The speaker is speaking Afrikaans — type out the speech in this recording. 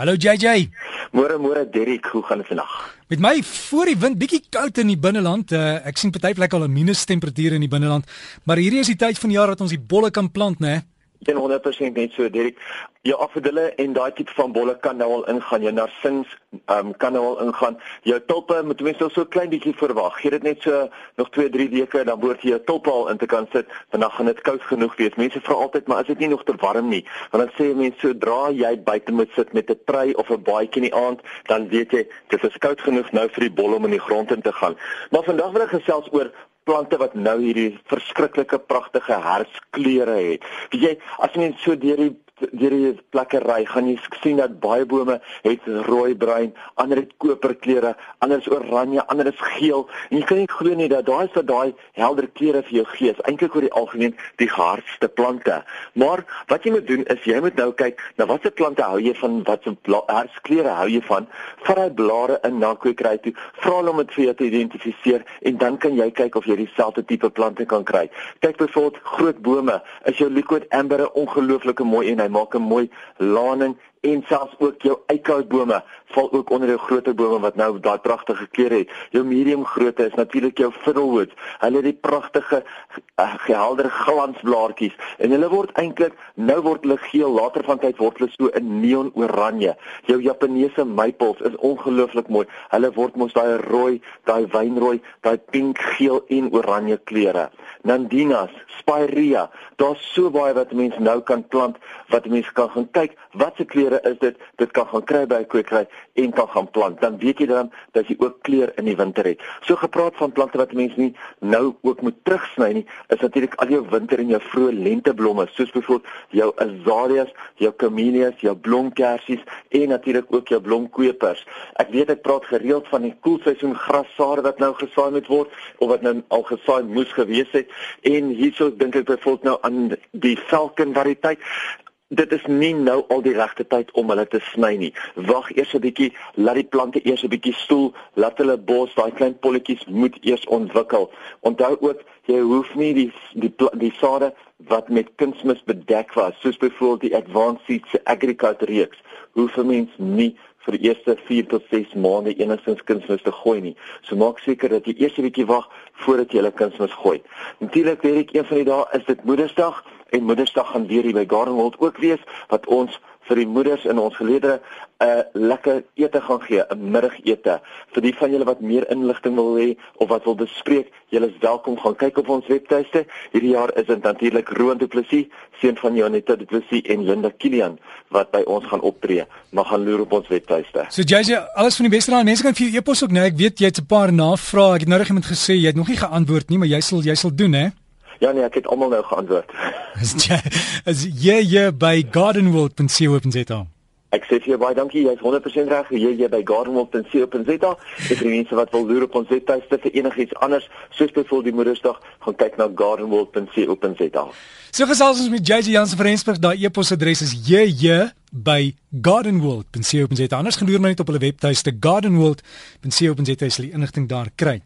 Hallo JJ. Môre môre Derrick, hoe gaan dit vandag? Met my voor die wind bietjie koud in die binneland. Uh, ek sien party plek al 'n minus temperatuur in die binneland, maar hierdie is die tyd van die jaar wat ons die bolle kan plant, né? 100% net so Derek. Jou afdelle en daai tipe van bolle kan nou al ingaan. Jou narsins um, kan nou al ingaan. Jou tulpe moet mens al so klein bietjie verwag. Gee dit net so nog 2, 3 weke dan behoort jy jou tulpe al in te kan sit. Want dan gaan dit koud genoeg wees. Mense vra altyd, maar is dit nie nog te warm nie? Want dan sê mense sodra jy buite moet sit met 'n trei of 'n baadjie in die aand, dan weet jy dit is koud genoeg nou vir die bolle om in die grond in te gaan. Maar vandag wil ek gesels oor plante wat nou hierdie verskriklike pragtige herfskleure het. Weet jy, as jy net so deur die deur die plekke ry, gaan jy sien dat baie bome het rooi bruin, ander het koperkleure, ander is oranje, ander is geel. En jy kan nie glo nie dat daai is wat daai helder kleure vir jou gee. Eintlik oor die algemeen die hardste plante. Maar wat jy moet doen is jy moet nou kyk na watter plante hou jy van, watse herfskleure hou jy van? Vat daai blare in na kwekery toe, vra hulle om dit vir jou te identifiseer en dan kan jy kyk of jy dieselfde tipe plante kan kry. Kyk byvoorbeeld groot bome, is jou liquid amber 'n ongelooflike mooi en maak 'n mooi laning en selfs ook jou eikhoutbome val ook onder die groter bome wat nou daai pragtige kleure het. Jou medium grootte is natuurlik jou fiddlewood. Hulle het die pragtige uh, gehelder glansblaartjies en hulle word eintlik nou word hulle geel, later van tyd word hulle so in neon oranje. Jou Japaneese maples is ongelooflik mooi. Hulle word mos daai rooi, daai wynrooi, daai pink, geel en oranje kleure. Nandinas, spirea, daar's so baie wat mense nou kan plant wat mense kan gaan kyk wat se kleure is dit? Dit kan gaan kry by 'n kwekery en kan gaan plant. Dan weet jy dan dat jy ook kleur in die winter het. So gepraat van plante wat mense nie nou ook moet terugsny nie is natuurlik al jou winter en jou vroeë lenteblomme soos byvoorbeeld jou azaleas jou camellias jou blomkersies en natuurlik ook jou blomkwepers ek weet ek praat gereeld van die koelseisoen grassaad wat nou gesaai moet word of wat nou al gesaai moes gewees het en hierso dink ek byvoorbeeld nou aan die falcon variëteit dit is nie nou al die regte tyd om hulle te sny nie. Wag eers 'n bietjie, laat die plante eers 'n bietjie stoel, laat hulle bos, daai klein polletjies moet eers ontwikkel. Onthou ook, jy hoef nie die die die sade wat met kunsmis bedek was, soos byvoorbeeld die Advanced Seeds Agriculture reeks, hoef 'n mens nie vir die eerste 4 tot 6 maande enigstens kunsmis te gooi nie. So maak seker dat jy eers 'n bietjie wag voordat jy hulle kunsmis gooi. Natuurlik weet ek een van die dae is dit Moedersdag en Moedersdag gaan weer hier by Gardenwold ook wees wat ons vir die moeders in ons geleedere 'n uh, lekker ete gaan gee, 'n middagete. Vir die van julle wat meer inligting wil hê of wat wil bespreek, julle is welkom gaan kyk op ons webtuiste. Hierdie jaar is dit natuurlik Roan Du Plessis, seun van Janita Du Plessis en Linda Kilian wat by ons gaan optree. Mag gaan loer op ons webtuiste. So JJ, alles van die beste aan mense kan vir jou e-pos ook, nee, ek weet jy het 'n paar navrae. Ek het nou reg iemand gesê jy het nog nie geantwoord nie, maar jy sal jy sal doen, hè? Ja nee, ek het almal nou geantwoord. Is jy is jy hier by gardenworld.co.za? Ek sê vir jou baie dankie, jy's 100% reg. Jy jy by gardenworld.co.za. Ek sien mense wat wil loer op ons webtuiste vir enigiets anders, soos byvoorbeeld die Moedersdag, gaan kyk na gardenworld.co.za. So gesels ons met JJ Jansen van Rensburg. Daai e-posadres is jy by gardenworld.co.za. Anders gaan loer maar net op hulle webtuiste gardenworld.co.za, jy die inligting daar kry.